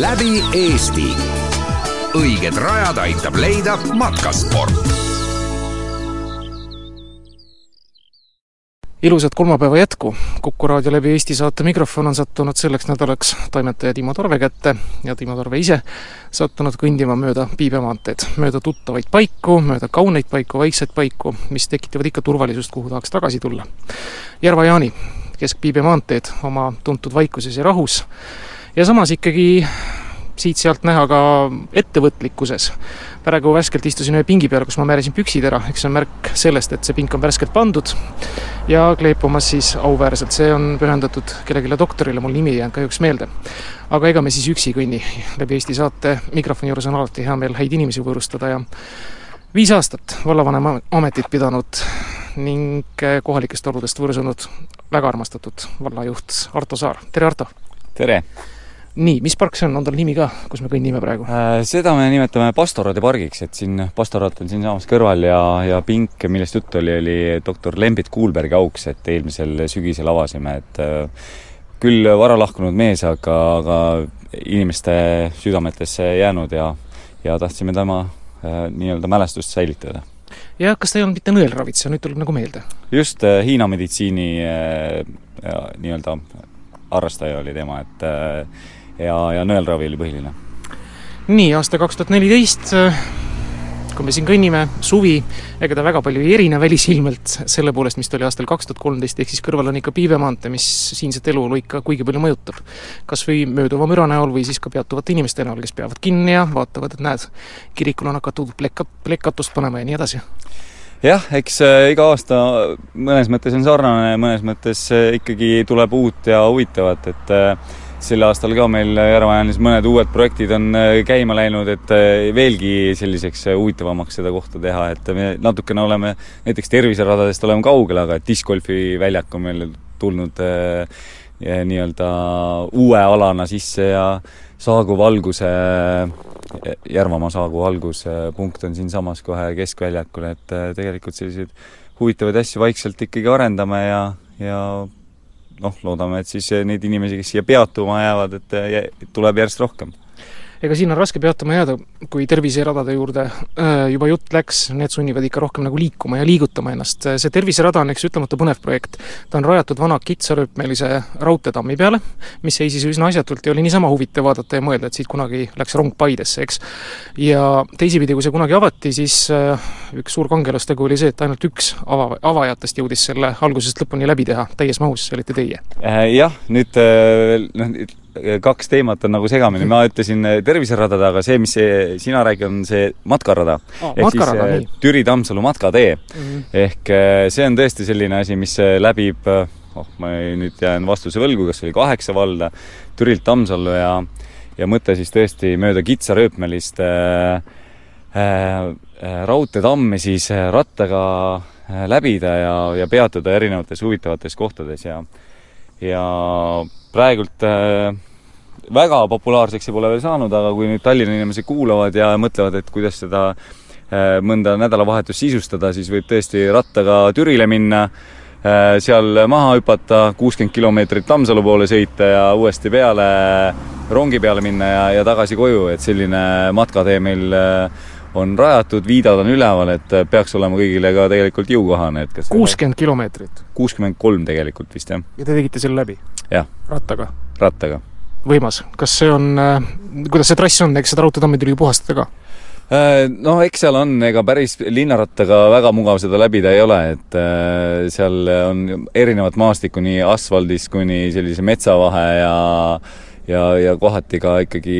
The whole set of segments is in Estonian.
läbi Eesti. õiged rajad aitab leida matkasport ilusat kolmapäeva jätku. Kuku raadio läbi Eesti saate mikrofon on sattunud selleks nädalaks toimetaja Timo Torve kätte ja Timo Torve ise sattunud kõndima mööda Piibe maanteed, mööda tuttavaid paiku, mööda kauneid paiku, vaikseid paiku, mis tekitavad ikka turvalisust, kuhu tahaks tagasi tulla. Järva-Jaani, Kesk-Piibe maanteed oma tuntud vaikuses ja rahus ja samas ikkagi siit-sealt näha ka ettevõtlikkuses. praegu värskelt istusin ühe pingi peal, kus ma määrasin püksid ära, eks see on märk sellest, et see pink on värskelt pandud ja kleepumas siis auväärselt, see on pühendatud kellelegi doktorile, mul nimi ei jäänud kahjuks meelde. aga ega me siis üksi kõnni, läbi Eesti saate mikrofoni juures on alati hea meel häid inimesi võõrustada ja viis aastat vallavanema ametit pidanud ning kohalikest oludest võrsunud väga armastatud vallajuht Arto Saar, tere Arto! tere! Nii, mis park see on, on tal nimi ka, kus me kõnnime praegu äh,? Seda me nimetame Pastorate pargiks, et siin Pastorat on siinsamas kõrval ja, ja pink, millest juttu oli, oli doktor Lembit Kuulbergi auks, et eelmisel sügisel avasime, et äh, küll vara lahkunud mees, aga, aga inimeste südametesse jäänud ja, ja tahtsime tema äh, nii-öelda mälestust säilitada ja kas ta ei olnud mitte nõelravitseja, nüüd tuleb nagu meelde? just Hiina meditsiini äh, nii-öelda harrastaja oli tema, et äh, ja, ja nõelravi oli põhiline. nii, aasta kaks tuhat neliteist, kui me siin kõnnime, suvi, ega ta väga palju ei erine välisilmelt selle poolest, mis ta oli aastal kaks tuhat kolmteist, ehk siis kõrval on ikka Piive maantee, mis siinset eluolu ikka kuigi palju mõjutab. kas või mööduva müra näol või siis ka peatuvate inimeste näol, kes peavad kinni ja vaatavad, et näed, kirikul on hakatud plekat, plekatust panema ja nii edasi jah, eks äh, iga aasta mõnes mõttes on sarnane, mõnes mõttes äh, ikkagi tuleb uut ja huvitavat, et äh, sel aastal ka meil Järva-Jaanis mõned uued projektid on äh, käima läinud, et äh, veelgi selliseks äh, huvitavamaks seda kohta teha, et me natukene oleme näiteks terviseradadest oleme kaugel, aga discgolfi väljak on meil tulnud nii-öelda uue alana sisse ja Saagu valguse, Järvamaa Saagu valguspunkt on siinsamas kohe keskväljakul, et tegelikult selliseid huvitavaid asju vaikselt ikkagi arendame ja, ja noh, loodame, et siis neid inimesi, kes siia peatuma jäävad, et tuleb järjest rohkem ega siin on raske peatuma jääda, kui terviseradade juurde äh, juba jutt läks, need sunnivad ikka rohkem nagu liikuma ja liigutama ennast. see terviserada on üks ütlemata põnev projekt. ta on rajatud vana kitsarööpmelise raudteetammi peale, mis seisis üsna asjatult ja oli niisama huvitav vaadata ja mõelda, et siit kunagi läks rong Paidesse, eks. ja teisipidi, kui see kunagi avati, siis äh, üks suur kangelastegu oli see, et ainult üks ava, avajatest jõudis selle algusest lõpuni läbi teha täies mahus, see olite teie. Äh, jah, nüüd noh, kaks teemat on nagu segamini, ma ütlesin eh, terviseradade, aga see, mis see, sina räägid, on see matkarada oh,. ehk matkarada, siis eh, Türi-Tammsalu matkatee mm. -hmm. ehk eh, see on tõesti selline asi, mis läbib, oh, ma nüüd jään vastuse võlgu, kas oli kaheksa valda, Türilt Tammsallu ja ja mõte siis tõesti mööda kitsarööpmelist äh, äh, raudteetammi siis rattaga läbida ja, ja peatuda erinevates huvitavates kohtades ja ja praegult äh, väga populaarseks see pole veel saanud, aga kui nüüd Tallinna inimesed kuulavad ja mõtlevad, et kuidas seda äh, mõnda nädalavahetust sisustada, siis võib tõesti rattaga Türile minna äh,, seal maha hüpata, kuuskümmend kilomeetrit Tammsalu poole sõita ja uuesti peale, rongi peale minna ja, ja tagasi koju, et selline matkatee meil äh, on rajatud, viidad on üleval, et peaks olema kõigile ka tegelikult jõukohane, et kas kuuskümmend kilomeetrit? kuuskümmend kolm tegelikult vist, jah. ja te tegite selle läbi? rattaga? rattaga. Võimas. kas see on, äh, kuidas see trass on, eks seda raudteetammi tuli puhastada ka? Äh, no eks seal on, ega päris linnarattaga väga mugav seda läbida ei ole, et äh, seal on erinevat maastikku nii asfaldist kuni sellise metsavahe ja ja, ja kohati ka ikkagi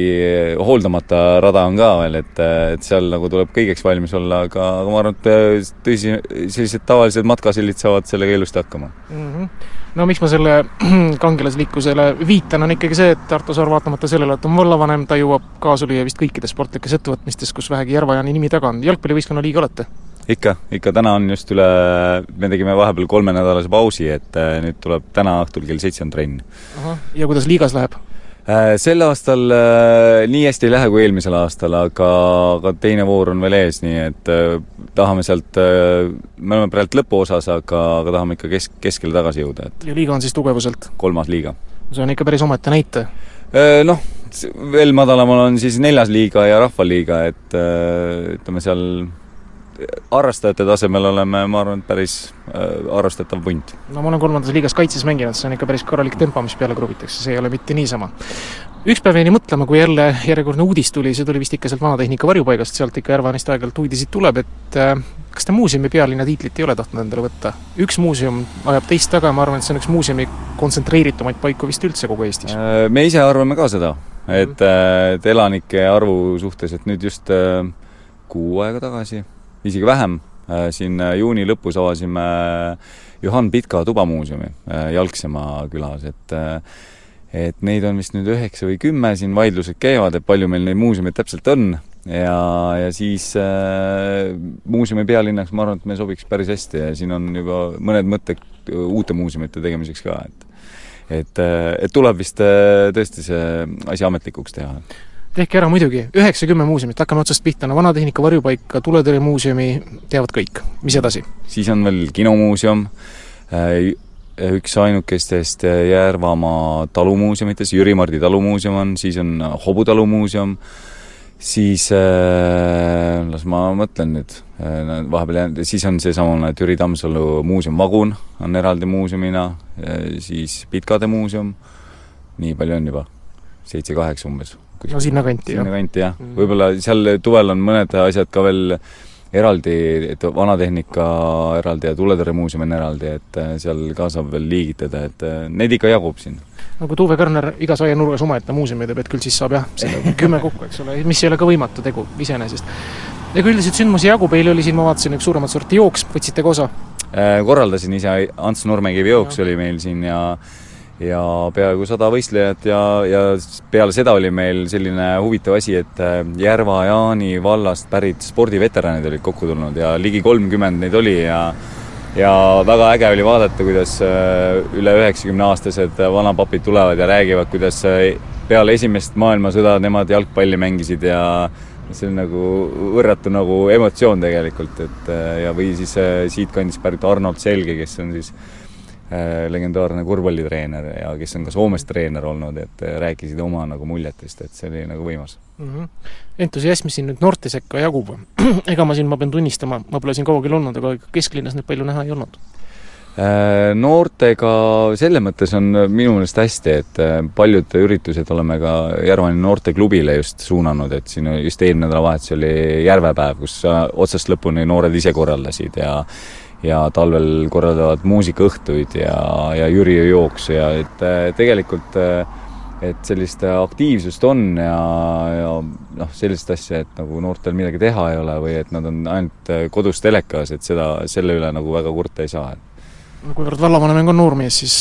hooldamata rada on ka veel, et, et seal nagu tuleb kõigeks valmis olla, aga, aga ma arvan, et tõsi, sellised tavalised matkasillid saavad sellega ilusti hakkama mm. -hmm no miks ma selle kangelaslikkusele viitan, on ikkagi see, et Tartu Saar vaatamata sellele, et on vallavanem, ta jõuab kaasa lüüa vist kõikides sportlikes ettevõtmistes, kus vähegi Järva-Jaani nimi taga on. jalgpallivõistkonna liige olete? ikka, ikka täna on just üle, me tegime vahepeal kolmenädalase pausi, et nüüd tuleb täna õhtul kell seitse on trenn. ja kuidas liigas läheb? Äh, sel aastal äh, nii hästi ei lähe kui eelmisel aastal, aga, aga teine voor on veel ees, nii et äh, tahame sealt me oleme praegu lõpuosas, aga, aga tahame ikka kesk, keskele tagasi jõuda, et ja liiga on siis tugevuselt? kolmas liiga. see on ikka päris omaette näitaja. Noh, veel madalamal on siis neljas liiga ja rahvaliiga, et ütleme seal harrastajate tasemel oleme, ma arvan, et päris äh, arvestatav punt. no ma olen kolmandas liigas kaitses mänginud, see on ikka päris korralik tempo, mis peale kruvitakse, see ei ole mitte niisama. üks päev jäin mõtlema, kui jälle järjekordne uudis tuli, see tuli vist ikka sealt vanatehnika varjupaigast, sealt ikka Järvanist aeg-ajalt uudiseid tuleb, et äh, kas te muuseumi pealinna tiitlit ei ole tahtnud endale võtta? üks muuseum ajab teist taga, ma arvan, et see on üks muuseumi kontsentreeritumaid paiku vist üldse kogu Eestis. me ise arvame ka seda, et, et elanike arvu suhtes, et nüüd just kuu aega tagasi isegi vähem, äh, siin äh, juuni lõpus avasime äh, Juhan Pitka tubamuuseumi Jalksemaa külas, et et neid on vist nüüd üheksa või kümme, siin vaidlused käivad, et palju meil neid muuseumeid täpselt on. Ja, ja siis äh, muuseumi pealinnaks ma arvan, et me sobiks päris hästi ja siin on juba mõned mõtted uute muuseumite tegemiseks ka, et et, et tuleb vist tõesti see asi ametlikuks teha tehke ära muidugi, üheksa-kümme muuseumit, hakkame otsast pihta, no Vanatehnika varjupaika, tuletõrjemuuseumi teavad kõik, mis edasi? siis on veel kinomuuseum, äh, üks ainukestest Järvamaa talumuuseumitest, Jüri-Mardi talumuuseum on, siis on Hobu talumuuseum, siis äh, las ma mõtlen nüüd äh,, vahepeal jäänud, siis on seesamane Türi Tammsalu muuseum Vagun on eraldi muuseumina äh,, siis Pitkade muuseum, nii palju on juba, seitse-kaheksa umbes no sinnakanti, jah? sinnakanti, jah mm.. võib-olla seal Tuvel on mõned asjad ka veel eraldi, et vanatehnika eraldi ja tuletõrjemuuseum on eraldi, et äh, seal ka saab veel liigitada, et äh, neid ikka jagub siin. no kui Tuve Körner igas aianurgas omaette muuseumi teeb, et küll siis saab jah, selle kümme kokku, eks ole, mis ei ole ka võimatu tegu iseenesest. ega üldiselt sündmusi jagub, eile oli siin, ma vaatasin, üks suuremat sorti jooks, võtsite ka osa? Äh, korraldasin ise, Ants Nurmekivi jooks ja. oli meil siin ja ja peaaegu sada võistlejat ja, ja peale seda oli meil selline huvitav asi, et äh, Järva-Jaani vallast pärit spordiveteranid olid kokku tulnud ja ligi kolmkümmend neid oli ja ja väga äge oli vaadata, kuidas äh, üle üheksakümne-aastased vanapapid tulevad ja räägivad, kuidas äh, peale esimest maailmasõda nemad jalgpalli mängisid ja see on nagu võrratu nagu emotsioon tegelikult, et ja või siis siitkandist pärit Arnold Selge, kes on siis legendaarne korvpallitreener ja kes on ka Soomes treener olnud, et äh, rääkisid oma nagu muljetest, et see oli nagu võimas mm. -hmm. entusiasmi siin nüüd noorte sekka jagub. ega ma siin, ma pean tunnistama, ma pole siin kaua küll olnud, aga kesklinnas neid palju näha ei olnud äh, Noortega selles mõttes on minu meelest hästi, et paljud üritused oleme ka Järvani noorteklubile just suunanud, et siin just eelmine nädalavahetus oli järvepäev, kus otsast lõpuni noored ise korraldasid ja ja talvel korraldavad muusikaõhtuid ja, ja Jüri jooksu ja et äh, tegelikult äh, et sellist aktiivsust on ja, ja noh, sellist asja, et nagu noortel midagi teha ei ole või et nad on ainult äh, kodus telekas, et seda, selle üle nagu väga kurta ei saa, no kuivõrd vallavanem on noormees, siis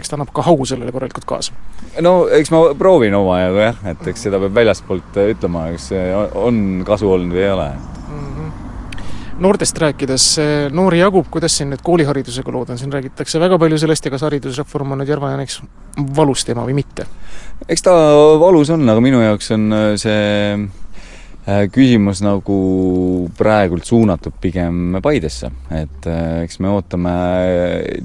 eks ta annab ka haugu sellele korralikult kaasa. no eks ma proovin omajagu jah, et eks seda peab väljaspoolt ütlema, kas on kasu olnud või ei ole noortest rääkides, noori jagub, kuidas siin nüüd kooliharidusega lood on, siin räägitakse väga palju sellest ja kas haridusreform on nüüd Järva-Jaaniks valus teema või mitte? eks ta valus on, aga minu jaoks on äh, see äh, küsimus nagu praegult suunatud pigem Paidesse, et äh, eks me ootame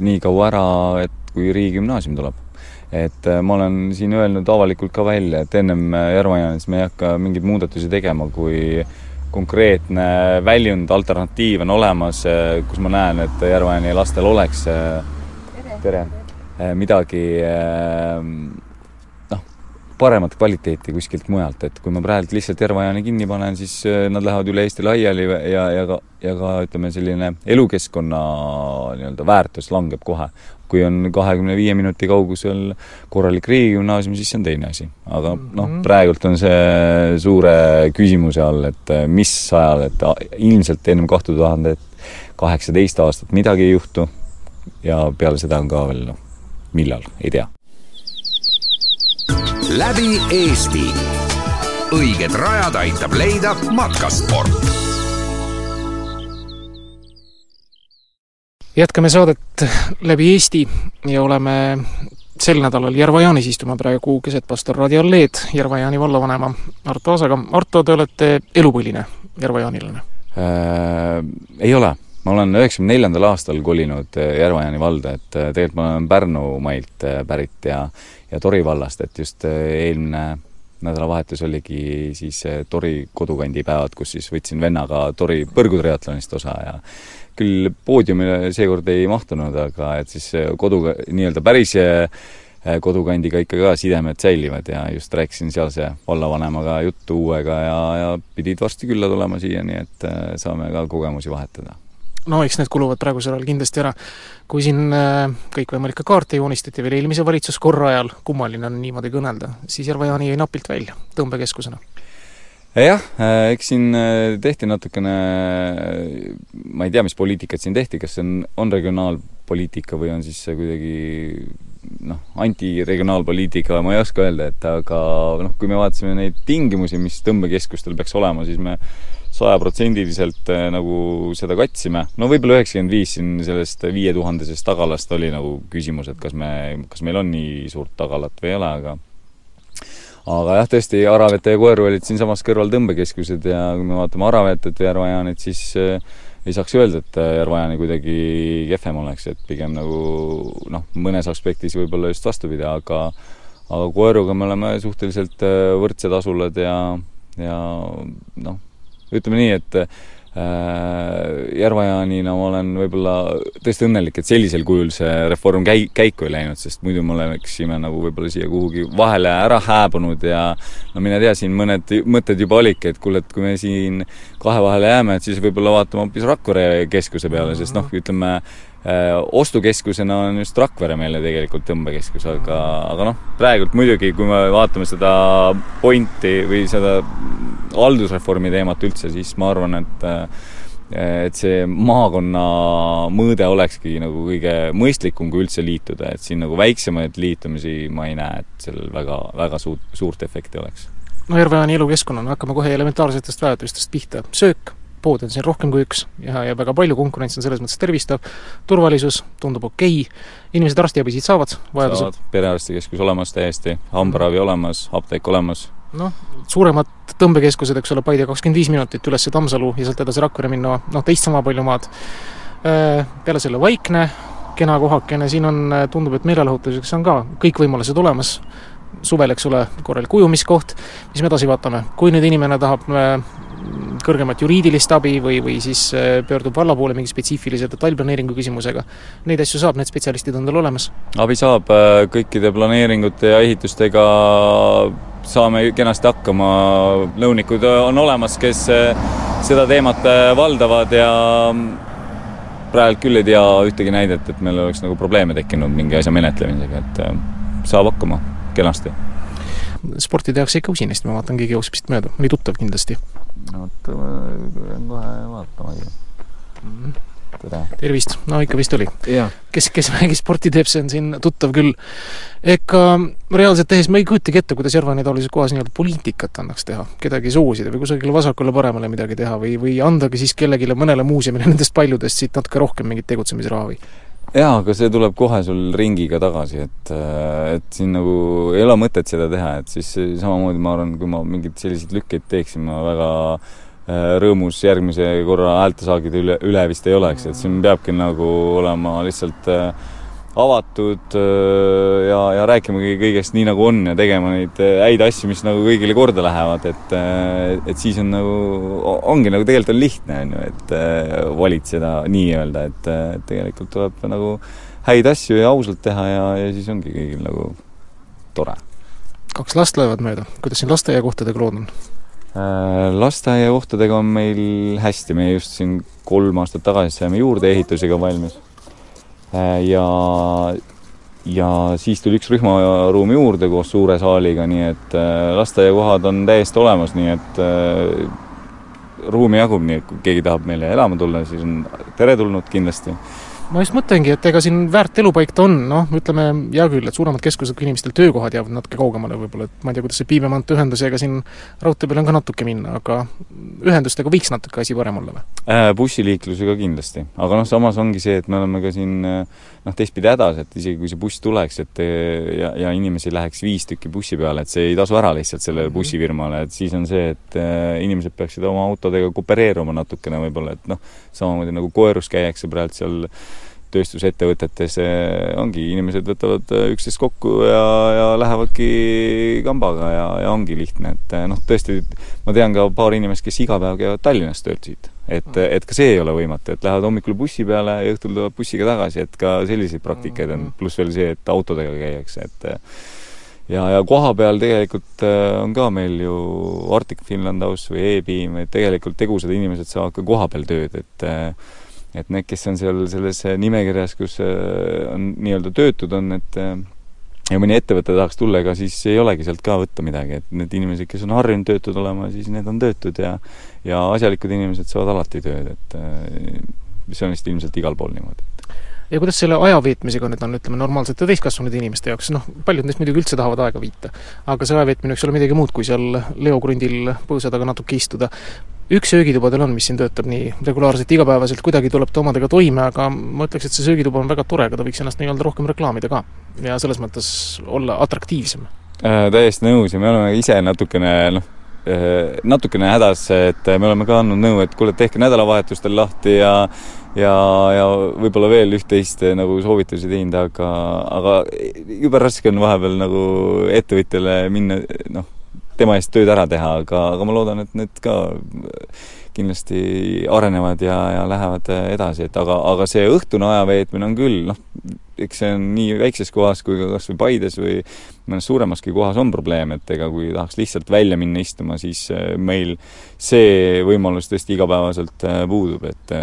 nii kaua ära, et kui riigigümnaasium tuleb. Et ma olen siin öelnud avalikult ka välja, et ennem Järva-Jaanis me ei hakka mingeid muudatusi tegema, kui konkreetne väljund, alternatiiv on olemas, eh, kus ma näen, et Järva-Jaani lastel oleks eh, tere, tere., eh, midagi paremat kvaliteeti kuskilt mujalt, et kui ma praegu lihtsalt Järva-Jaani kinni panen, siis nad lähevad üle Eesti laiali ja, ja ka, ja ka ütleme, selline elukeskkonna nii-öelda väärtus langeb kohe kui on kahekümne viie minuti kaugusel korralik riigigümnaasium, siis see on teine asi. aga noh, mhm. praegult on see suure küsimuse all, et eh, mis ajal, et ilmselt ennem kahte tuhandet kaheksateist aastat midagi ei juhtu ja peale seda on ka veel noh, millal, ei tea. Läbi Eesti. õiged rajad aitab leida matkasport jätkame saadet läbi Eesti ja oleme sel nädalal Järva-Jaanis istume praegu keset pastor Radi Alleed Järva-Jaani vallavanema Arto Aasaga. Arto, te olete elupõline järvajaanilane äh,? Ei ole. Ma olen üheksakümne neljandal aastal kolinud äh, Järva-Jaani valda, et äh, tegelikult ma olen Pärnumailt äh, pärit ja ja Tori vallast, et just eelmine nädalavahetus oligi siis Tori kodukandi päevad, kus siis võtsin vennaga Tori põrgutriatlonist osa ja küll poodiumile seekord ei mahtunud, aga et siis koduga, nii-öelda päris eh, kodukandiga ikka ka sidemed säilivad ja just rääkisin sealse vallavanemaga juttu uuega ja, ja pidid varsti külla tulema siia, nii et eh, saame ka kogemusi vahetada no eks need kuluvad praegusel ajal kindlasti ära. kui siin äh, kõikvõimalikke kaarte joonistati veel eelmise valitsuskorra ajal, kummaline on niimoodi kõnelda, siis Järva-Jaani jäi napilt välja tõmbekeskusena jah, äh, eks siin äh, tehti natukene, ma ei tea, mis poliitikat siin tehti, kas see on, on regionaalpoliitika või on siis see kuidagi noh, antiregionaalpoliitika, ma ei oska öelda, et aga noh, kui me vaatasime neid tingimusi, mis tõmbekeskustel peaks olema, siis me sajaprotsendiliselt äh, nagu seda katsime. no võib-olla üheksakümmend viis siin sellest viietuhandesest tagalast oli nagu küsimus, et kas me, kas meil on nii suurt tagalat või ei ole, aga aga jah, tõesti, Aravete ja Koeru olid siinsamas kõrval tõmbekeskused ja kui me vaatame Aravetet ja Järva-Jaanit, siis äh, ei saaks öelda, et äh, Järva-Jaani kuidagi kehvem oleks, et pigem nagu noh, mõnes aspektis võib-olla just vastupidi, aga aga Koeruga me oleme suhteliselt võrdsed asulad ja, ja noh, ütleme nii, et Äh, Järva-Jaanina ma olen võib-olla tõesti õnnelik, et sellisel kujul see reform käi-, käiku ei läinud, sest muidu me oleksime nagu võib-olla siia kuhugi vahele ära hääbunud ja no mine tea, siin mõned mõtted juba olidki, et kuule, et kui me siin kahe vahele jääme, et siis võib-olla vaatame hoopis Rakvere keskuse peale, sest noh, ütleme ostukeskusena on just Rakvere meile tegelikult tõmbekeskus, aga, aga noh, praegult muidugi, kui me vaatame seda pointi või seda haldusreformi teemat üldse, siis ma arvan, et et see maakonna mõõde olekski nagu kõige mõistlikum, kui üldse liituda, et siin nagu väiksemaid liitumisi ma ei näe, et sellel väga, väga suurt, suurt efekti oleks. no Järve-Jaani elukeskkonnana hakkame kohe elementaarsetest vajadustest pihta, söök poode on siin rohkem kui üks ja, ja väga palju, konkurents on selles mõttes tervistav, turvalisus tundub okei okay., inimesed arstiabi siit saavad vajadusel? perearstikeskus olemas täiesti, hambaravi olemas, apteek olemas. noh, suuremad tõmbekeskused, eks ole, Paide kakskümmend viis minutit üles Tammsalu ja sealt edasi Rakvere minna, noh, teist sama palju maad. Äh, peale selle vaikne, kena kohakene, siin on, tundub, et meelelahutuseks on ka kõik võimalused olemas, suvel, eks ole, korralik ujumiskoht, mis me edasi vaatame, kui nüüd inimene tahab äh, kõrgemat juriidilist abi või, või siis äh, pöördub valla poole mingi spetsiifilise detailplaneeringu küsimusega. Neid asju saab, need spetsialistid on tal olemas? abi saab, äh, kõikide planeeringute ja ehitustega saame kenasti hakkama, nõunikud on olemas, kes äh, seda teemat valdavad ja praegu küll ei tea ühtegi näidet, et meil oleks nagu probleeme tekkinud mingi asja menetlemisega, et saab hakkama kenasti sporti tehakse ikka usinasti, ma vaatan, keegi jookseb siit mööda, oli tuttav kindlasti oota, ma pean kohe vaatamagi mm. tere! tervist, no ikka vist oli. kes, kes vähegi sporti teeb, see on siin tuttav küll. ega reaalselt tehes ma ei kujutagi ette, kuidas Järvani taolises kohas nii-öelda poliitikat annaks teha, kedagi soosida või kusagile vasakule-paremale midagi teha või, või andagi siis kellelegi, mõnele muuseumile nendest paljudest siit natuke rohkem mingit tegutsemisraha või? Jaa, aga see tuleb kohe sul ringiga tagasi, et, et siin nagu ei ole mõtet seda teha, et siis samamoodi ma arvan, kui ma mingeid selliseid lükkeid teeksin, ma väga äh, rõõmus järgmise korra häältesaagide üle, üle vist ei oleks, et siin peabki nagu olema lihtsalt äh, avatud äh, ja, ja rääkimagi kõigest nii, nagu on ja tegema neid äh, häid asju, mis nagu kõigile korda lähevad, et äh, et siis on nagu, ongi nagu tegelikult on lihtne, on ju, et valitseda nii-öelda, et tegelikult tuleb nagu häid asju ja ausalt teha ja, ja siis ongi kõigil nagu tore. kaks last löövad mööda, kuidas siin lasteaiakohtadega lood on? lasteaiakohtadega on meil hästi, me just siin kolm aastat tagasi saime juurdeehitusega valmis Äh, ja, ja siis tuli üks rühmaruum juurde koos suure saaliga, nii et äh, lasteaiakohad on täiesti olemas, nii et äh, ruumi jagub, nii et kui keegi tahab meile elama tulla, siis on teretulnud kindlasti. Ma just mõtlengi, et ega siin väärt elupaik ta on, noh, ütleme hea küll, et suuremad keskused, kui inimestel töökohad jäävad natuke kaugemale võib-olla, et ma ei tea, kuidas see Piibe maantee ühendus, ega siin raudtee peal on ka natuke minna, aga ühendustega võiks natuke asi parem olla või äh,? bussiliiklusega kindlasti, aga noh, samas ongi see, et me oleme ka siin noh, teistpidi hädas, et isegi kui see buss tuleks, et ja, ja inimesi läheks viis tükki bussi peale, et see ei tasu ära lihtsalt sellele mhm. bussifirmale, et siis on see, et äh, inimesed peaksid oma autodega koopereeruma natukene võib-olla, et noh, samamoodi nagu koerus käiakse praegu seal tööstusettevõtetes eh, ongi, inimesed võtavad eh, üksteist kokku ja, ja lähevadki kambaga ja, ja ongi lihtne, et eh, noh, tõesti, ma tean ka paari inimest, kes iga päev käivad Tallinnas töölt siit. et, mm. et ka see ei ole võimatu, et lähevad hommikul bussi peale ja õhtul tulevad bussiga tagasi, et ka selliseid praktikaid on, mm. pluss veel see, et autodega käiakse, et ja, ja koha peal tegelikult on ka meil ju Arctic Finland House või E-Beam, et tegelikult tegusad inimesed saavad ka koha peal tööd, et et need, kes on seal selles nimekirjas, kus äh, on nii-öelda töötud, on, et äh, ja mõni ettevõte tahaks tulla, ega siis ei olegi sealt ka võtta midagi, et need inimesed, kes on harjunud töötud olema, siis need on töötud ja ja asjalikud inimesed saavad alati tööd, et äh, see on vist ilmselt igal pool niimoodi ja kuidas selle aja veetmisega nüüd on, ütleme, normaalsete täiskasvanud inimeste jaoks, noh, paljud neist muidugi üldse tahavad aega viita. aga see aja veetmine võiks olla midagi muud, kui seal leokrundil põõsa taga natuke istuda. Üks söögituba teil on, mis siin töötab nii regulaarselt, igapäevaselt, kuidagi tuleb ta omadega toime, aga ma ütleks, et see söögituba on väga tore, aga ta võiks ennast nii-öelda rohkem reklaamida ka. ja selles mõttes olla atraktiivsem äh,. täiesti nõus ja me oleme ise natukene noh, äh, natukene hädas, et me oleme ka andnud nõu, et kuule, tehke nädalavahetustel lahti ja ja, ja võib-olla veel üht-teist eh, nagu soovitusi teinud, aga, aga jube raske on vahepeal nagu ettevõtjale minna, noh, tema eest tööd ära teha, aga, aga ma loodan, et need ka kindlasti arenevad ja, ja lähevad edasi, et aga, aga see õhtune aja veetmine on küll, noh, eks see on nii väikses kohas kui ka kas või Paides või mõnes suuremaski kohas on probleem, et ega kui tahaks lihtsalt välja minna istuma, siis eh, meil see võimalus tõesti igapäevaselt puudub, et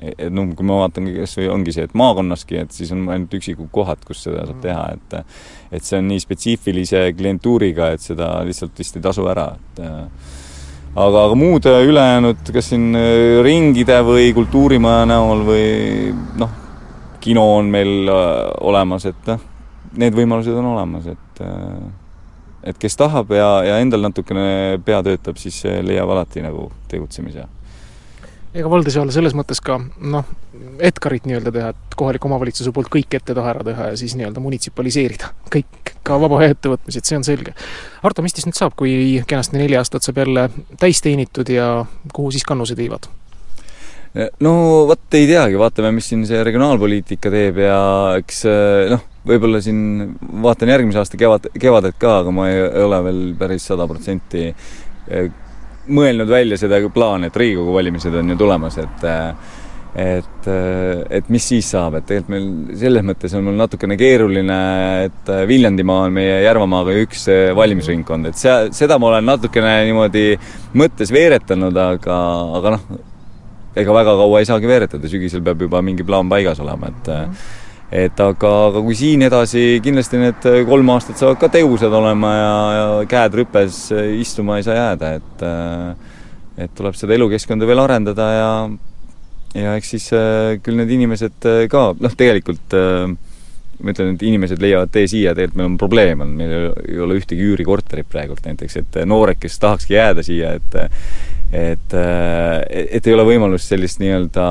et noh, kui ma vaatan kas või ongi see, et maakonnaski, et siis on ainult üksikud kohad, kus seda saab teha, et et see on nii spetsiifilise klientuuriga, et seda lihtsalt vist ei tasu ära, et aga, aga muud ülejäänud, kas siin ringide või kultuurimaja näol või noh, kino on meil olemas, et noh, need võimalused on olemas, et et kes tahab ja, ja endal natukene pea töötab, siis leiab alati nagu tegutsemise ega Valdes ei ole selles mõttes ka noh, Edgarit nii-öelda teha, et kohaliku omavalitsuse poolt kõik ette taha ära teha ja siis nii-öelda munitsipaliseerida kõik, ka vaba aja ettevõtmised, see on selge. Arto, mis teist nüüd saab, kui kenasti neli aastat saab jälle täis teenitud ja kuhu siis kannused viivad? no vot ei teagi, vaatame, mis siin see regionaalpoliitika teeb ja eks noh, võib-olla siin vaatan järgmise aasta kevad, kevadet ka, aga ma ei ole veel päris sada protsenti mõelnud välja seda plaani, et Riigikogu valimised on ju tulemas, et et, et mis siis saab, et tegelikult meil selles mõttes on mul natukene keeruline, et Viljandimaa on meie Järvamaaga üks valimisringkond, et sea-, seda ma olen natukene niimoodi mõttes veeretanud, aga, aga noh, ega väga kaua ei saagi veeretada, sügisel peab juba mingi plaan paigas olema, et mm -hmm et aga, aga kui siin edasi kindlasti need kolm aastat saavad ka tegusad olema ja, ja käed rüpes istuma ei saa jääda, et et tuleb seda elukeskkonda veel arendada ja ja eks siis küll need inimesed ka, noh, tegelikult ma ütlen, et inimesed leiavad tee siia, tegelikult meil on probleem, on, meil ei ole ühtegi üürikorterit praegult näiteks, et noored, kes tahakski jääda siia, et et, et ei ole võimalust sellist nii-öelda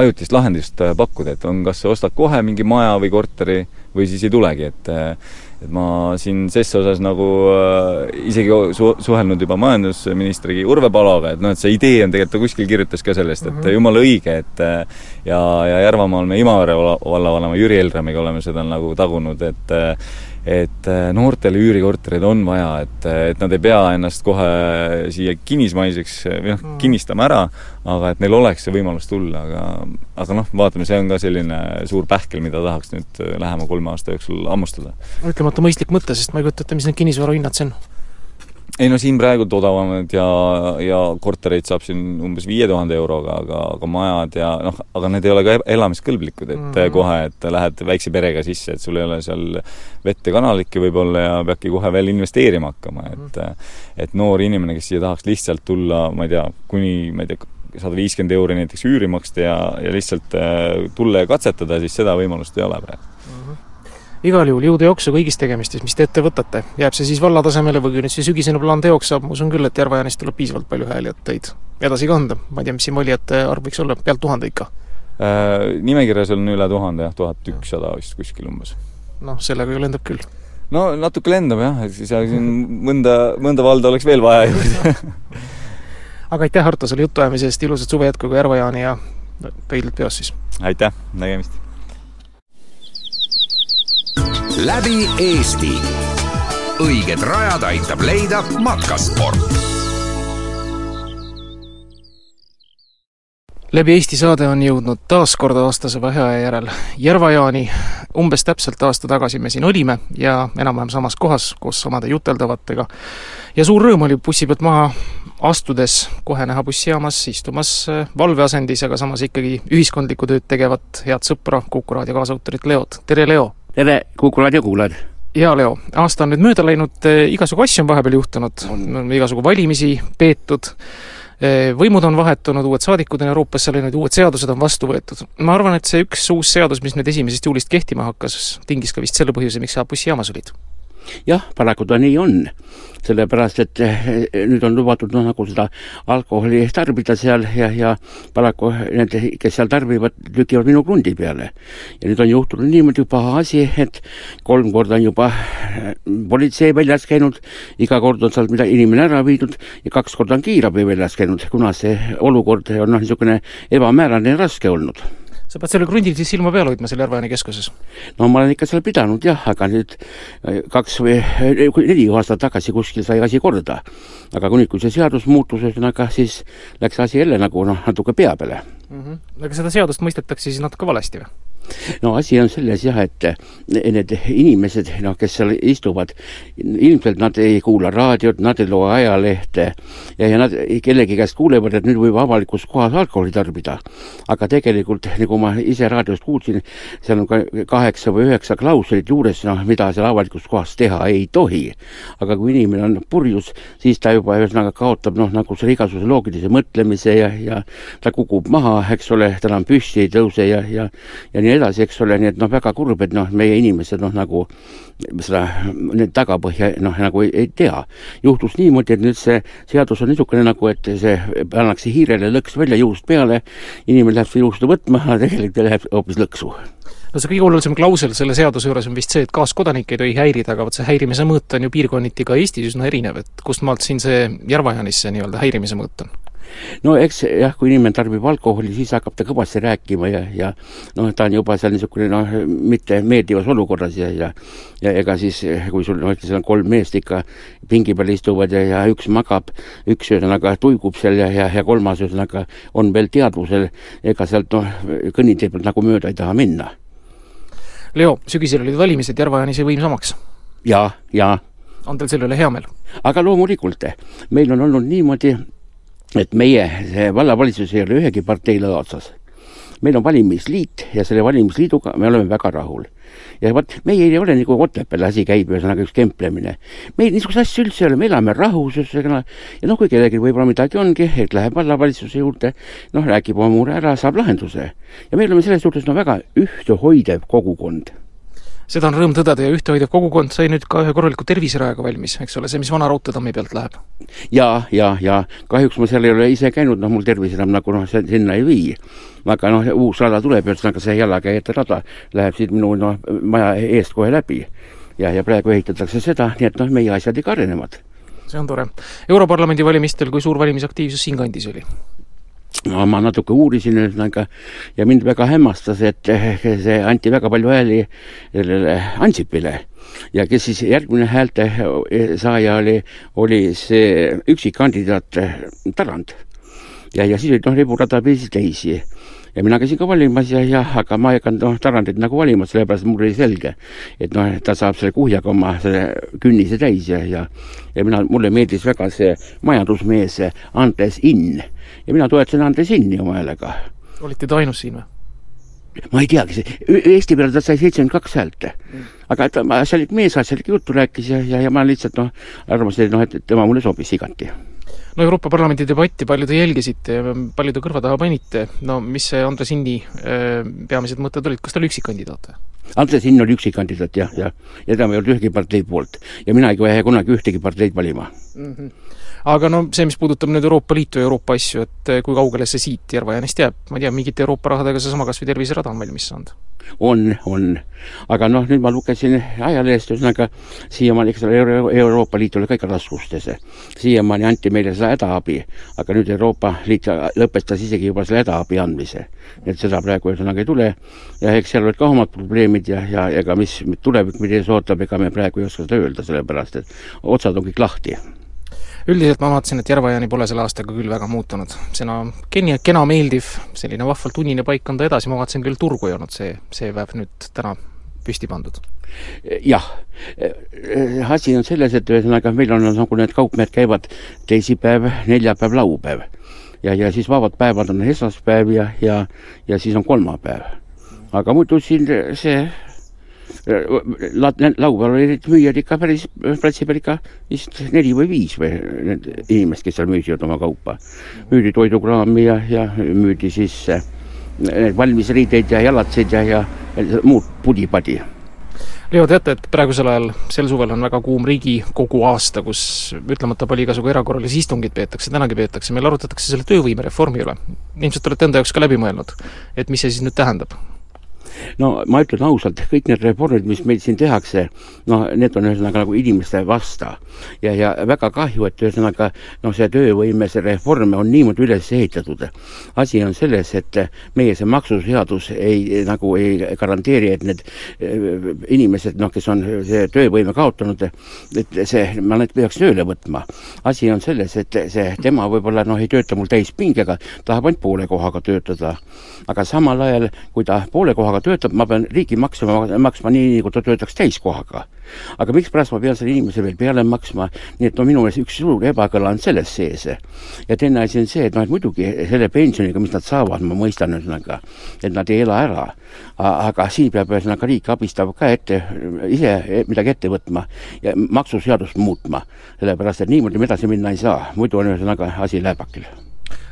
ajutist lahendust äh, pakkuda, et on, kas ostad kohe mingi maja või korteri või siis ei tulegi, et äh, et ma siin ses osas nagu äh, isegi su-, suhelnud juba majandusministri Urve Paloga, et noh, et see idee on tegelikult, ta kuskil kirjutas ka sellest, et mm -hmm. jumala õige, et ja, ja Järvamaal me Imavere vallavanema Jüri Elramiga oleme seda nagu tagunud, et et äh, noortele üürikorterid on vaja, et, et nad ei pea ennast kohe siia kinnismaiseks või noh, mm. kinnistama ära, aga et neil oleks see võimalus tulla, aga aga noh, vaatame, see on ka selline suur pähkel, mida tahaks nüüd lähema kolme aasta jooksul hammustada. ütlemata mõistlik mõte, sest ma ei kujuta ette, mis need kinnisvarahinnad see on ei no siin praegult odavamad ja, ja kortereid saab siin umbes viie tuhande euroga, aga, aga majad ja noh, aga need ei ole ka elamiskõlblikud, et mm -hmm. kohe, et lähed väikse perega sisse, et sul ei ole seal vett ja kanalikki võib-olla ja peadki kohe veel investeerima hakkama, et -hmm. et noor inimene, kes siia tahaks lihtsalt tulla, ma ei tea, kuni, ma ei tea, sada viiskümmend euri näiteks üüri maksta ja, ja lihtsalt äh, tulla ja katsetada, siis seda võimalust ei ole praegu igal juhul jõudu jaksu kõigis tegemistes, mis te ette võtate. jääb see siis valla tasemele või kui nüüd see sügisene plaan teoks saab, ma usun küll, et Järva-Jaanist tuleb piisavalt palju hääli, et teid edasi kanda. ma ei tea, mis siin valijate arv võiks olla, pealt tuhande ikka? Äh, nimekirjas on üle tuhande jah, tuhat ükssada vist kuskil umbes. noh, sellega ju lendab küll. no natuke lendab jah, et siis siin mõnda, mõnda valda oleks veel vaja juurde aga aitäh, Arto, selle jutuajamise eest, ilusat suve jätku ka Järva-Jaani ja pöidlad peos siis! aitäh, nägemist! Läbi Eesti. õiged rajad aitab leida matkasport. läbi Eesti saade on jõudnud taas kord aastase vaheaja järel Järva-Jaani. umbes täpselt aasta tagasi me siin olime ja enam-vähem samas kohas koos samade juteldavatega. ja suur rõõm oli bussi pealt maha astudes kohe näha bussijaamas istumas valveasendis, aga samas ikkagi ühiskondlikku tööd tegevat head sõpra, Kuku raadio kaasautorit Leot. tere, Leo! Tere, Kuku raadio kuulajad! jaa, Leo, aasta on nüüd mööda läinud, eh, igasugu asju on vahepeal juhtunud, igasugu valimisi peetud, eh, võimud on vahetunud, uued saadikud on Euroopasse läinud, uued seadused on vastu võetud. ma arvan, et see üks uus seadus, mis nüüd esimesest juulist kehtima hakkas, tingis ka vist selle põhjuse, miks sa bussijaamas olid jah, paraku ta nii on, sellepärast et eh, nüüd on lubatud noh, nagu seda alkoholi tarbida seal ja, ja paraku need, kes seal tarbivad, lükivad minu krundi peale. ja nüüd on juhtunud niimoodi paha asi, et kolm korda on juba eh, politsei väljas käinud, iga kord on sealt mida inimene ära viidud ja kaks korda on kiirabi väljas käinud, kuna see olukord on noh, niisugune ebamäärane ja raske olnud sa pead sellel krundil siis silma peal hoidma seal Järva-Jaani keskuses? no ma olen ikka seal pidanud jah, aga nüüd äh, kaks või äh, neli aastat tagasi kuskil sai asi korda. aga kui nüüd, kui see seadus muutus, ühesõnaga siis läks asi jälle nagu noh, natuke pea peale mm. -hmm. aga seda seadust mõistetakse siis natuke valesti või? No asi on selles jah, et need inimesed, noh, kes seal istuvad, ilmselt nad ei kuula raadiot, nad ei loe ajalehte ja, ja nad kellegi käest kuulevad, et nüüd võib avalikus kohas alkoholi tarbida. aga tegelikult, nagu ma ise raadiost kuulsin, seal on ka kaheksa või üheksa klauslit juures, noh, mida seal avalikus kohas teha ei tohi. aga kui inimene on purjus, siis ta juba ühesõnaga kaotab noh, nagu selle igasuguse loogilise mõtlemise ja, ja ta kukub maha, eks ole, ta enam püsti ei tõuse ja, ja, ja nii edasi, eks ole, nii et noh, väga kurb, et noh, meie inimesed noh, nagu seda, neid tagapõhja noh, nagu ei, ei tea. juhtus niimoodi, et nüüd see seadus on niisugune nagu, et see pannakse hiirele lõks välja juust peale, inimene läheb seda juustu võtma, aga tegelikult läheb hoopis lõksu no see kõige olulisem klausel selle seaduse juures on vist see, et kaaskodanikke ei tohi häirida, aga vot see häirimise mõõt on ju piirkonniti ka Eestis üsna erinev, et kust maalt siin see Järva-Jaanis see nii-öelda häirimise mõõt on? No eks jah, kui inimene tarbib alkoholi, siis hakkab ta kõvasti rääkima ja, ja noh, ta on juba seal niisugune noh, mitte meeldivas olukorras ja, ja ja ega siis, kui sul noh, seal on kolm meest ikka pingi peal istuvad ja, ja üks magab, üks ühesõnaga tuigub seal ja, ja, ja kolmas ühesõnaga on veel teadvusel, ega sealt noh, kõnnitee pealt nagu mööda ei taha minna. Leo, sügisel olid valimised, Järva-Jaani sai võim samaks? jaa, jaa. on teil selle üle hea meel? aga loomulikult, meil on olnud niimoodi, et meie, vallavalitsus ei ole ühegi partei lõa otsas. meil on valimisliit ja selle valimisliiduga me oleme väga rahul. ja vot, meie ei ole nagu Otepääl asi käib, ühesõnaga üks kemplemine. meil niisuguseid asju üldse ei ole, me elame rahus, ühesõnaga, ja noh, kui kellelgi võib-olla midagi ongi, et läheb vallavalitsuse juurde, noh, räägib oma mure ära, saab lahenduse. ja me oleme selles suhtes no väga ühtehoidev kogukond seda on rõõm tõdeda ja ühtehoidev kogukond sai nüüd ka ühe korraliku terviserajaga valmis, eks ole, see, mis vana raudteetammi pealt läheb. ja, ja, ja kahjuks ma seal ei ole ise käinud, noh, mul tervis enam nagu noh, sinna ei vii. aga noh, uus rada tuleb, ühesõnaga see jalakäijate rada läheb siit minu noh, maja eest kohe läbi. ja, ja praegu ehitatakse seda, nii et noh, meie asjad ikka arenevad. see on tore. Europarlamendi valimistel, kui suur valimisaktiivsus siinkandis oli? No ma natuke uurisin ühesõnaga ja mind väga hämmastas, et see anti väga palju hääli sellele Ansipile ja kes siis järgmine häälte saaja oli, oli see üksikkandidaat Tarand. Ja, ja siis olid noh, riburadapisi teisi ja mina käisin ka valimas ja jah, aga ma ei hakanud noh, Tarandit nagu valima, sellepärast mul oli selge, et noh, ta saab selle kuhjaga oma selle künnise täis ja, ja ja mina, mulle meeldis väga see majandusmees Andres Inn. Ja mina toetasin Andres Inni oma häälega. olite te ainus siin või? ma ei teagi, Eesti peale ta sai seitsekümmend kaks häält mm.. aga ta asjalik mees, asjalikku juttu rääkis ja, ja, ja ma lihtsalt noh, arvasin, et noh, et tema mulle sobis igati no Euroopa Parlamendi debatti palju te jälgisite ja palju te kõrva taha panite, no mis see Andres Inni äh, peamised mõtted olid, kas ta oli üksikkandidaat või? Andres Hinn oli üksikkandidaat jah, jah. ja tema ei olnud ühegi partei poolt. ja mina ei lähe kunagi ühtegi parteid valima mm. -hmm. aga no see, mis puudutab nüüd Euroopa Liitu ja Euroopa asju, et eh, kui kaugele see siit Järva-Jaanist jääb, ma ei tea, mingite Euroopa rahadega seesama kas või terviserada on valmis saanud? On, on. aga noh, nüüd ma lugesin ajalehest, ühesõnaga siiamaani, eks ole, Euro Euroopa Liit oli ka ikka raskustes. siiamaani anti meile seda hädaabi, aga nüüd Euroopa Liit lõpetas isegi juba selle hädaabi andmise. et seda praegu ühesõnaga ei tule ja eks seal olid ka omad probleemid ja, ja ega mis tulevik meid ees ootab, ega me praegu ei oska seda öelda, sellepärast et otsad on kõik lahti üldiselt ma vaatasin, et Järva-Jaani pole selle aastaga küll väga muutunud. sena kena, kena, meeldiv, selline vahvalt unine paik on ta edasi, ma vaatasin küll, turgu ei olnud see, see päev nüüd täna püsti pandud. jah, asi on selles, et ühesõnaga meil on nagu need kaupmehed käivad teisipäev, neljapäev, laupäev. ja, ja siis vabad päevad on esmaspäev ja, ja, ja siis on kolmapäev. aga muidu siin see laupäeval olid müüjad ikka päris platsi peal ikka vist neli või viis või need inimest, kes seal müüsid oma kaupa. müüdi toidukraami ja, ja müüdi siis need valmisriideid ja jalatseid ja, ja muud pudi-padi Leo, teate, et praegusel ajal, sel suvel on väga kuum Riigikogu aasta, kus ütlemata palju igasugu erakorralisi istungeid peetakse, tänagi peetakse, meil arutatakse selle töövõimereformi üle. ilmselt olete enda jaoks ka läbi mõelnud, et mis see siis nüüd tähendab? No ma ütlen ausalt, kõik need reformid, mis meil siin tehakse, noh, need on ühesõnaga nagu inimeste vasta. ja, ja väga kahju, et ühesõnaga noh, see töövõime, see reform on niimoodi üles ehitatud. asi on selles, et meie see maksuseadus ei, nagu ei garanteeri, et need eh, inimesed, noh, kes on see töövõime kaotanud, et see, ma neid peaks tööle võtma. asi on selles, et see, tema võib-olla noh, ei tööta mul täispingega, tahab ainult poole kohaga töötada. aga samal ajal, kui ta poole kohaga töötab, ma pean riigi maksma, maksma nii, nagu ta töötaks täiskohaga. aga mikspärast ma pean selle inimese veel peale maksma, nii et no minu meelest üks suur ebakõla on selles sees. ja teine asi on see, et noh, et muidugi selle pensioniga, mis nad saavad, ma mõistan ühesõnaga, et nad ei ela ära, aga siin peab ühesõnaga riik abistab ka ette, ise midagi ette võtma ja maksuseadust muutma, sellepärast et niimoodi me edasi minna ei saa, muidu on ühesõnaga asi lääbakil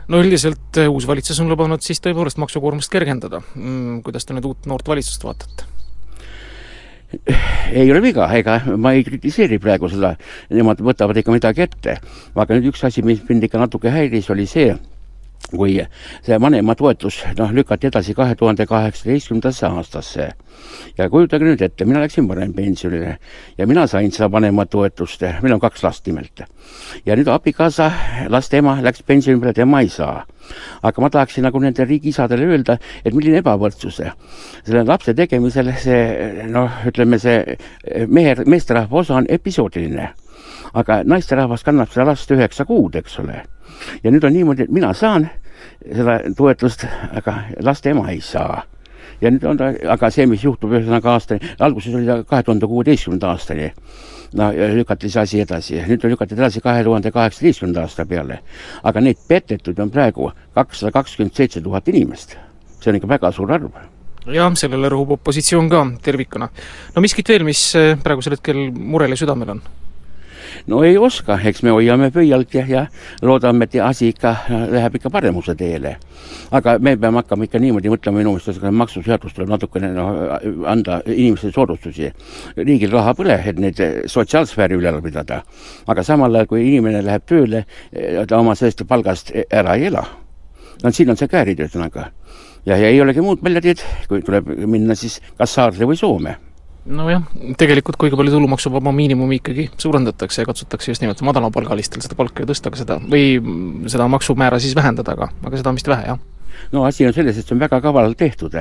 no üldiselt eh, uus valitsus on lubanud siis tõepoolest maksukoormust kergendada. Mm, kuidas te nüüd uut noort valitsust vaatate? ei ole viga, ega ma ei kritiseeri praegu seda, nemad võtavad ikka midagi ette. aga nüüd üks asi, mis mind ikka natuke häiris, oli see, kui see vanematoetus noh, lükati edasi kahe tuhande kaheksateistkümnendasse aastasse. ja kujutage nüüd ette, mina läksin varem pensionile ja mina sain seda vanematoetust, meil on kaks last nimelt. ja nüüd abikaasa, laste ema läks pensioni peale, tema ei saa. aga ma tahaksin nagu nendele riigiisadele öelda, et milline ebavõrdsus. selle lapse tegemisel see noh, ütleme see mehe, meesterahva osa on episoodiline aga naisterahvas kannab seda last üheksa kuud, eks ole. Ja nüüd on niimoodi, et mina saan seda toetust, aga laste ema ei saa. ja nüüd on ta, aga see, mis juhtub ühesõnaga aastani, alguses oli ta kahe tuhande kuueteistkümnenda aastani, no lükati see asi edasi, nüüd lükati edasi kahe tuhande kaheksateistkümnenda aasta peale. aga neid petetud on praegu kakssada kakskümmend seitse tuhat inimest. see on ikka väga suur arv jah, sellele rõhub opositsioon ka tervikuna. no miskit veel, mis eh, praegusel hetkel murel ja südamel on? No ei oska, eks me hoiame pöialt ja, ja loodame, et asi ikka läheb ikka paremuse teele. aga me peame hakkama ikka niimoodi mõtlema, minu meelest seda maksuseadust tuleb natukene noh, anda inimestele soodustusi. riigil raha pole, et neid sotsiaalsfääri üleval pidada. aga samal ajal, kui inimene läheb tööle, ta oma sellest palgast ära ei ela. no siin on see käärid ühesõnaga. ja, ja ei olegi muud väljadid, kui tuleb minna siis kas Saarde või Soome nojah, tegelikult kuigi palju tulumaksuvaba miinimumi ikkagi suurendatakse ja katsutakse just nimelt madalapalgalistel seda palka ju tõsta, aga seda, või seda maksumäära siis vähendada, aga, aga seda on vist vähe, jah no asi on selles, et see on väga kavalalt tehtud.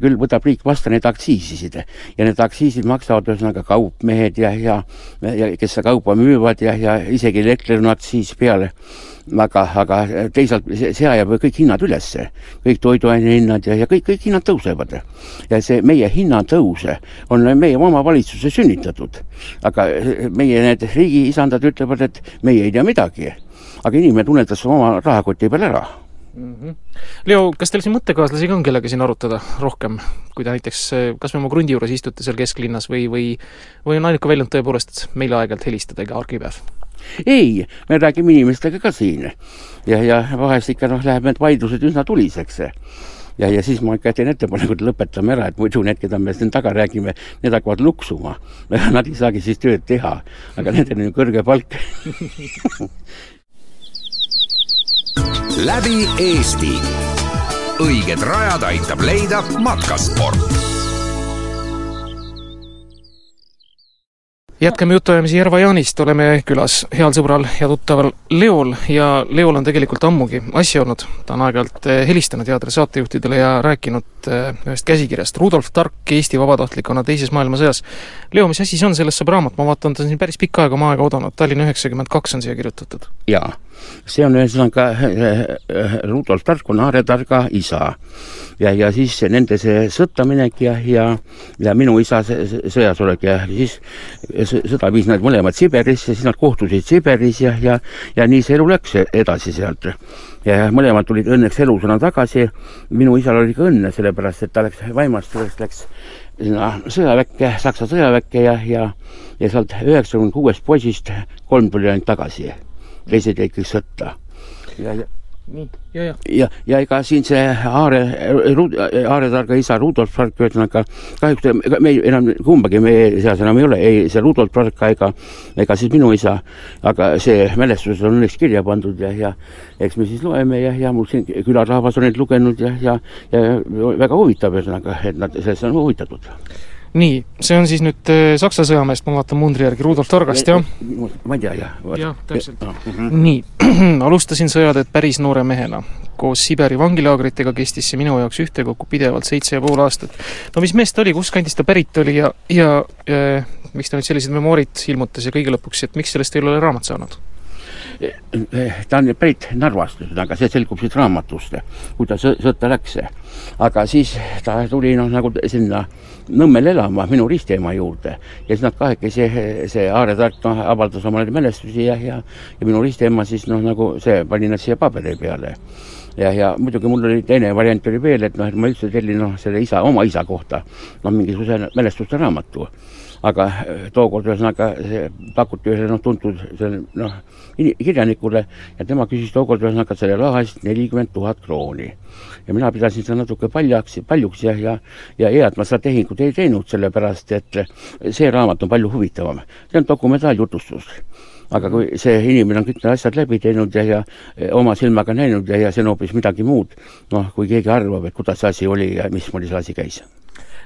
küll võtab riik vastu neid aktsiisisid ja need aktsiisid maksavad ühesõnaga kaupmehed ja, ja, ja kes seda kaupa müüvad ja, ja isegi elektril on aktsiis peale aga, aga teisalt see, ajab kõik hinnad ülesse, kõik toiduaine hinnad ja, ja kõik, kõik hinnad tõusevad. ja see meie hinnatõus on meie omavalitsuse sünnitatud. aga meie need riigiisandad ütlevad, et meie ei tea midagi. aga inimene tunnetas oma rahakoti peal ära mm. -hmm. Leo, kas teil siin mõttekaaslasi ka on, kellega siin arutada rohkem, kui te näiteks kas või oma krundi juures istute seal kesklinnas või, või või on ainuke väljund tõepoolest meile aeg-ajalt helistada iga argipäev? ei, me räägime inimestega ka siin ja, ja vahest ikka noh, läheb need vaidlused üsna tuliseks ja, ja siis ma ikka teen ettepaneku, et lõpetame ära, et muidu need, keda me siin taga räägime, need hakkavad luksuma. Nad ei saagi siis tööd teha, aga nendel on ju kõrge palk läbi Eesti. õiged rajad aitab leida matkasport jätkame jutuajamisi Järva-Jaanist, oleme külas heal sõbral ja tuttaval Leol ja Leol on tegelikult ammugi asja olnud. ta on aeg-ajalt eh, helistanud headele saatejuhtidele ja rääkinud eh, ühest käsikirjast. Rudolf Tark Eesti vabatahtlikuna Teises maailmasõjas. Leo, mis asi see on, sellest saab raamat, ma vaatan, ta on siin päris pikka aega oma aega oodanud, Tallinna üheksakümmend kaks on siia kirjutatud. jaa, see on ühesõnaga eh, Rudolf Tark on Aare Targa isa ja, ja siis nende see sõtta minek ja, ja, ja minu isa sõjas olek ja siis sõda viis nad mõlemad Siberisse, siis nad kohtusid Siberis ja, ja, ja nii see elu läks edasi sealt. ja mõlemad tulid õnneks elusana tagasi. minu isal oli ka õnne, sellepärast et ta läks Vaimast, sellest läks sinna sõjaväkke, Saksa sõjaväkke ja, ja, ja sealt üheksakümne kuuest poisist kolm tuli ainult tagasi. teised jäid kõik sõtta. ja, ja ja, ja. ja, ja ega siin see Aare, Aare targa isa Rudolf Park, ühesõnaga kahjuks me ei, enam kumbagi meie seas enam ei ole, ei see Rudolf Park ega, ega siis minu isa, aga see mälestus on õnneks kirja pandud ja, ja eks me siis loeme ja, ja mul siin külarahvas on neid lugenud ja, ja, ja väga huvitav ühesõnaga, et nad sellest on huvitatud nii, see on siis nüüd äh, Saksa sõjameest, ma vaatan mundri järgi, Rudolf Torgast, jah? ma ei tea, jah. jah, täpselt. nii, alustasin sõjateed päris noore mehena. koos Siberi vangilaagritega kestis see minu jaoks ühtekokku pidevalt seitse ja pool aastat. no mis mees ta oli, kust kandist ta pärit oli ja, ja, ja miks ta nüüd sellised memoorid ilmutas ja kõige lõpuks, et miks sellest ei ole raamat saanud? Ta on pärit Narvast, ühesõnaga see selgub siit raamatust, kui ta sõtta läks. aga siis ta tuli noh, nagu sinna Nõmmel elama minu ristiema juurde ja siis nad kahekesi, see Aare Tark noh, avaldas oma neid mälestusi ja, ja ja minu ristiema siis noh, nagu see pani nad siia paberi peale. ja, ja muidugi mul oli teine variant oli veel, et noh, et ma üldse tellin noh, selle isa, oma isa kohta noh, mingisuguse mälestuste raamatu aga äh, tookord ühesõnaga pakuti ühele noh, tuntud noh, kirjanikule ja tema küsis tookord ühesõnaga selle raha eest nelikümmend tuhat krooni. ja mina pidasin seda natuke paljaks, paljuks ja, ja, ja hea, et ma seda tehingut ei teinud, sellepärast et see raamat on palju huvitavam. see on dokumentaaljutustus aga kui see inimene on kõik need asjad läbi teinud ja, ja oma silmaga näinud ja, ja see on hoopis midagi muud, noh, kui keegi arvab, et kuidas see asi oli ja mismoodi see asi käis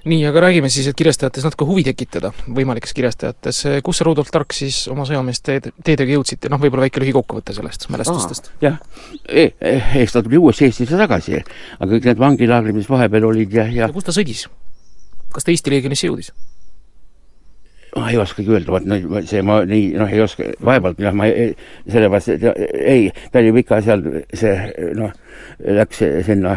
nii, aga räägime siis, et kirjastajates natuke huvi tekitada, võimalikes kirjastajates, kus sa, Rudolf Tark, siis oma sõjameeste teedega jõudsite, noh, võib-olla väike lühikokkuvõte sellest mälestustest? jah e, eks ta tuli uuesti Eestisse tagasi, aga kõik need vangilaagrid, mis vahepeal olid ja, ja ja kus ta sõdis? kas ta Eesti Leegionisse jõudis? Ma ei oskagi öelda, vot no see ma nii noh, ei oska, vaevalt jah, ma ei, sellepärast, et ei, ta oli ikka seal see noh, läks sinna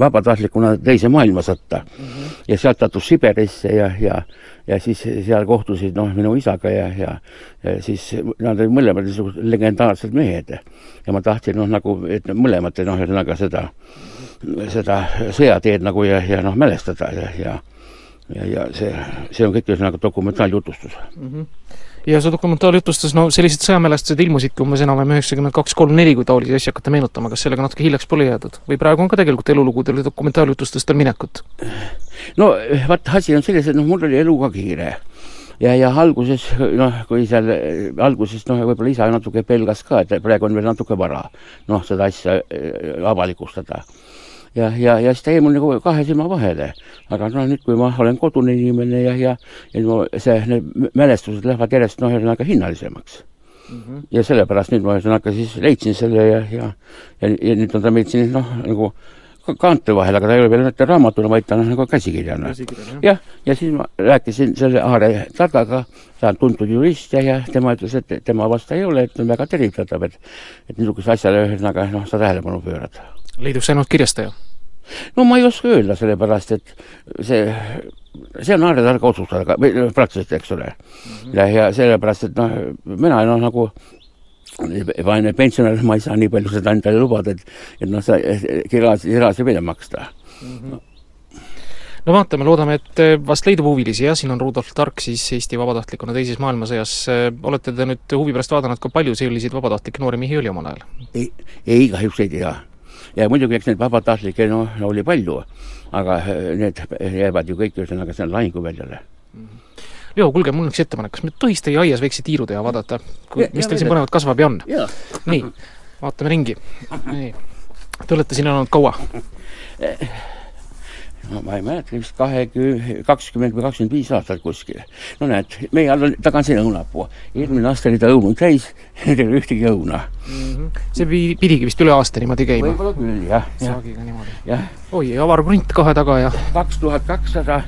vabatahtlikuna teise maailmasõtta mm. -hmm. ja sealt sattus Siberisse ja, ja, ja siis seal kohtusid noh, minu isaga ja, ja, ja siis nad olid mõlemad niisugused legendaarsed mehed. ja ma tahtsin noh, nagu, et mõlemat noh, ühesõnaga seda, seda sõjateed nagu ja, ja noh, mälestada ja, ja ja, ja see, see on kõik ühesõnaga dokumentaaljutustus mm. -hmm. ja see dokumentaaljutustus, no sellised sõjamälestused ilmusidki umbes enam-vähem üheksakümmend kaks, kolm, neli, kui taolisi asju hakata meenutama, kas sellega natuke hiljaks pole jäädud? või praegu on ka tegelikult elulugudel ja dokumentaaljutustestel minekut? no vaat asi on selles, et noh, mul oli eluga kiire ja, ja alguses noh, kui seal alguses noh, võib-olla isa natuke pelgas ka, et praegu on veel natuke vara noh, seda asja äh, avalikustada ja, ja, ja siis ta jäi mul nagu kahe silma vahele. aga no nüüd, kui ma olen kodune inimene ja, ja, ja no see, need mälestused lähevad järjest noh, ühesõnaga hinnalisemaks mm. -hmm. ja sellepärast nüüd ma ühesõnaga siis leidsin selle ja, ja, ja, ja nüüd on ta meil siin noh, nagu kaante vahel, aga ta ei ole veel mitte raamatuna, vaid ta on nagu käsikirjana. jah, ja siis ma rääkisin selle Aare Targaga, ta on tuntud jurist ja, ja tema ütles, et tema vastu ei ole, et on väga tervitatav, et et niisugusele asjale ühesõnaga noh, sa tähelepanu pöörad leidub see ainult kirjastaja? No ma ei oska öelda, sellepärast et see, see on Aare targa otsustada, või praktiliselt, eks ole mm. -hmm. ja, ja sellepärast, et noh, mina noh, nagu vaene pensionär, ma ei saa nii palju seda endale lubada, et, et noh, sa kirasi, kirasi välja maksta mm. -hmm. no vaatame, loodame, et eh, vast leidub huvilisi, jah, siin on Rudolf Tark siis Eesti vabatahtlikuna teises maailmasõjas, olete te nüüd huvi pärast vaadanud, kui palju selliseid vabatahtlikke noori mehi oli omal ajal? ei, ei kahjuks ei tea. Ja muidugi, eks neid vabatahtlikke noh, oli palju, aga need jäävad ju kõik ühesõnaga sinna lahinguväljale Leo, kuulge, mul on üks ettepanek, kas me tohiks teie aias väikse tiiru teha, vaadata, mis teil siin põnevat kasvab ja on? nii, vaatame ringi. nii, te olete siin olnud kaua? no ma ei mäleta, vist kahekümne, kakskümmend või kakskümmend viis aastat kuskil. no näed, meie all on taga siin õunapuu. eelmine aasta oli ta õunud täis, ei ole ühtegi õuna mm. -hmm. see pidigi vist üle aasta niimoodi käima? võib-olla küll, jah. saagiga niimoodi. oi, avar krunt kahe taga ja kaks tuhat kakssada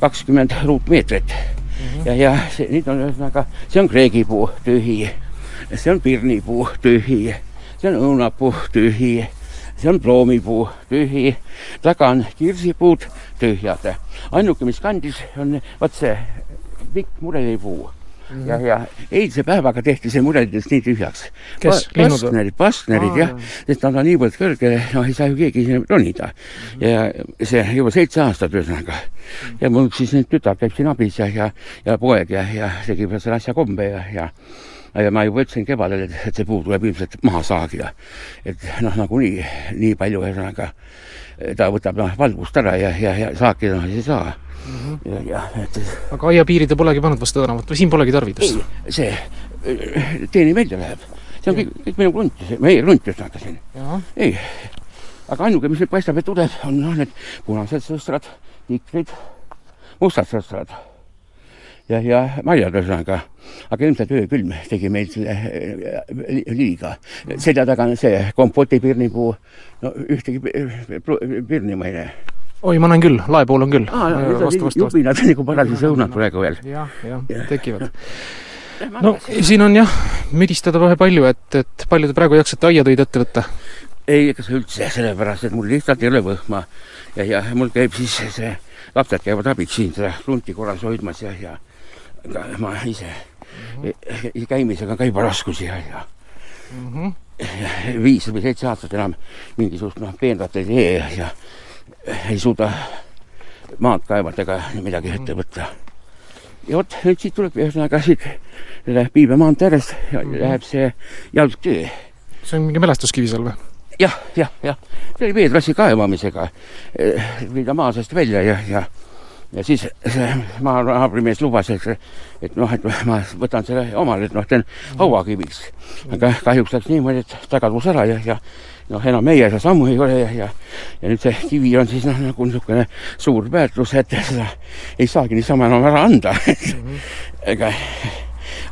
kakskümmend ruutmeetrit mm. -hmm. ja, ja see, nüüd on ühesõnaga, see on kreegipuu tühi, see on pirnipuu tühi, see on õunapuu tühi see on ploomipuu, tühi, taga on kirsipuud tühjad. ainuke, mis kandis, on vot see pikk murelipuu Mm -hmm. ja, ja eilse päevaga tehti see muredidest nii tühjaks. kes? Pastnerid, pastnerid jah, sest nad on niivõrd kõrgel, noh ei saa ju keegi sinna ronida mm. -hmm. ja see juba seitse aastat ühesõnaga mm. -hmm. ja mul siis nüüd tütar käib siin abis ja, ja, ja poeg ja, ja tegi selle asja kombe ja, ja ja ma juba ütlesin kevadel, et, et see puu tuleb ilmselt maha saagida. et noh, nagunii nii palju, ühesõnaga ta võtab noh, valgust ära ja, ja, ja saakida noh, ei saa mm. -hmm. ja, ja et aga aiapiiri te polegi pannud vastu tänavat või siin polegi tarvidust? see teeni välja läheb. see on kõik, kõik minu krunt, meie krunt ühesõnaga siin. ei, aga ainuke, mis nüüd paistab, et tuleb, on noh, need punased sõstrad, tikrid, mustad sõstrad ja, ja marjad ühesõnaga. aga ilmselt öökülm tegi meil selle äh, liiga. selja taga on see kompotipirnipuu, no ühtegi pirni ma ei näe oi, ma näen küll, lae pool on küll. jubinad nagu parasjagu õunad praegu veel. jah, jah ja., tekivad. no siin on jah, müdistada vähe palju, et, et palju te praegu jaksate aiatöid ette võtta? ei, ega see üldse, sellepärast et mul lihtsalt ei ole võhma ja, ja mul käib siis see, lapsed käivad abiks siin seda krunti korras hoidmas ja, ja ma ise mm -hmm. käimisega ka juba raskusi ja, ja mm -hmm. viis või seitse aastat enam mingisugust noh, peenrat ei tee ja, ja ei suuda maad kaevata ega midagi ette mhm. võtta. ja vot nüüd siit tuleb ühesõnaga siit selle Piibe maantee äärest ja mm -hmm. läheb see jalgtee. see on mingi mälestuskivi seal või? jah, jah, jah, see oli veetrassi kaevamisega, viida maa seest välja ja, ja ja siis see maa naabrimees lubas, et, et noh, et ma võtan selle omale, et noh, teen hauakiviks. aga kahjuks läks niimoodi, et ta kadus ära ja, ja noh, enam meie seda sammu ei ole ja, ja, ja nüüd see kivi on siis noh, nagu niisugune suur väärtus, et seda ei saagi niisama enam ära anda ega,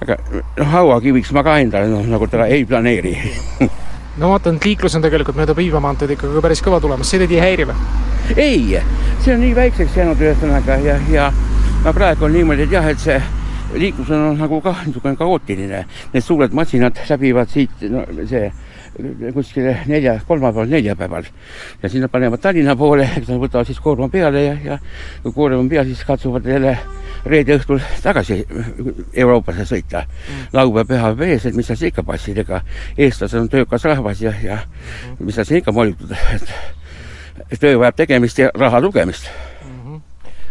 aga noh, hauakiviks ma ka endale noh, nagu teda ei planeeri no vaatan, et liiklus on tegelikult mööda Piiva maanteed ikkagi päris kõva tulemas, see teid ei häiri või? ei, see on nii väikseks jäänud ühesõnaga ja, ja no praegu on niimoodi, et jah, et see liiklus on nagu kah niisugune kaootiline. Need suured masinad läbivad siit, no see kuskil nelja, kolmapäeval, neljapäeval. ja siis nad panevad Tallinna poole, eks nad võtavad siis koorma peale ja, ja kui koorem on peal, siis katsuvad jälle reede õhtul tagasi Euroopasse sõita mm.. laupäev, pühapäev ees, et mis seal ikka passid, ega eestlased on töökas rahvas ja, ja mm. mis seal ikka molutada, et töö vajab tegemist ja raha lugemist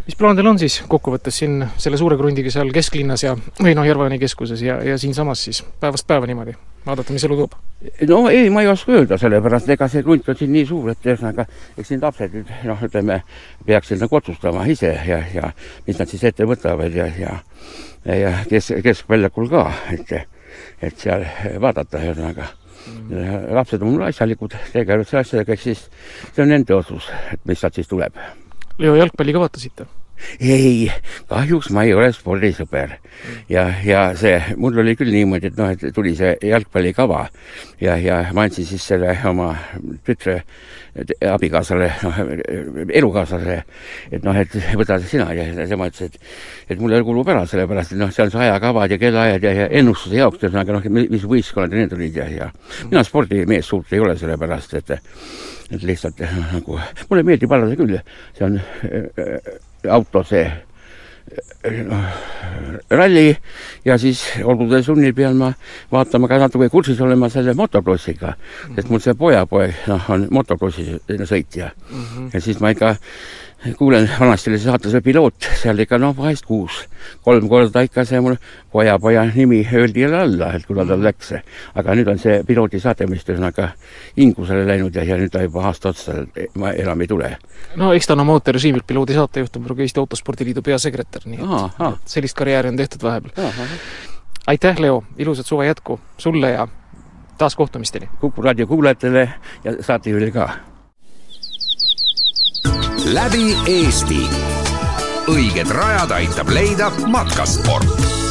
mis plaan teil on siis kokkuvõttes siin selle suure krundiga seal kesklinnas ja, või noh, Järvani keskuses ja, ja siinsamas siis päevast päeva niimoodi, vaadata, mis elu toob? no ei, ma ei oska öelda, sellepärast ega see krunt on siin nii suur, et ühesõnaga eks need lapsed nüüd noh, ütleme, peaksid nagu otsustama ise ja, ja mis nad siis ette võtavad ja, ja ja kes, keskväljakul ka, et, et seal vaadata ühesõnaga mm. lapsed on mul asjalikud, tegelevad selle asjadega, eks siis see on nende otsus, et mis sealt siis tuleb Leo, jalgpalli ka vaatasite? ei, kahjuks ma ei ole spordisõber. Ja, ja see, mul oli küll niimoodi, et noh, et tuli see jalgpallikava. Ja, ja ma andsin siis selle oma tütre abikaasale, noh, elukaaslasele, et noh, et võta sina. Ja tema ütles, et et mulle kulub ära, sellepärast et noh, seal on see ajakavad ja kellaajad ja, ja ennustuse jaoks, ühesõnaga noh, mis võistkonnad ja need olid ja, ja mina spordimees suurt ei ole, sellepärast et et lihtsalt noh, nagu mulle meeldib allada küll, see on äh, auto see noh, ralli ja siis olgude sunnil pean ma vaatama ka natuke kursis olema selle motokrossiga mm, -hmm. sest mul see pojapoeg, noh, on motokrossi sõitja mm. -hmm. ja siis ma ikka kuulen, vanasti oli see saates piloot, seal ikka noh, vahest kuus, kolm korda ikka see mul poja, poja nimi öeldi jälle alla, et kuna tal läks. aga nüüd on see piloodisaate vist ühesõnaga hingusele läinud ja, ja nüüd ta juba aasta otsa ma enam ei tule. no eks ta on oma ooterežiimilt piloodi saatejuht, on praegu Eesti Autospordiliidu peasekretär, nii et, aa. et sellist karjääri on tehtud vahepeal. aitäh, Leo, ilusat suve jätku sulle ja taas kohtumisteni! Kuku raadio kuulajatele ja saatejuhile ka läbi Eesti. õiged rajad aitab leida matkasport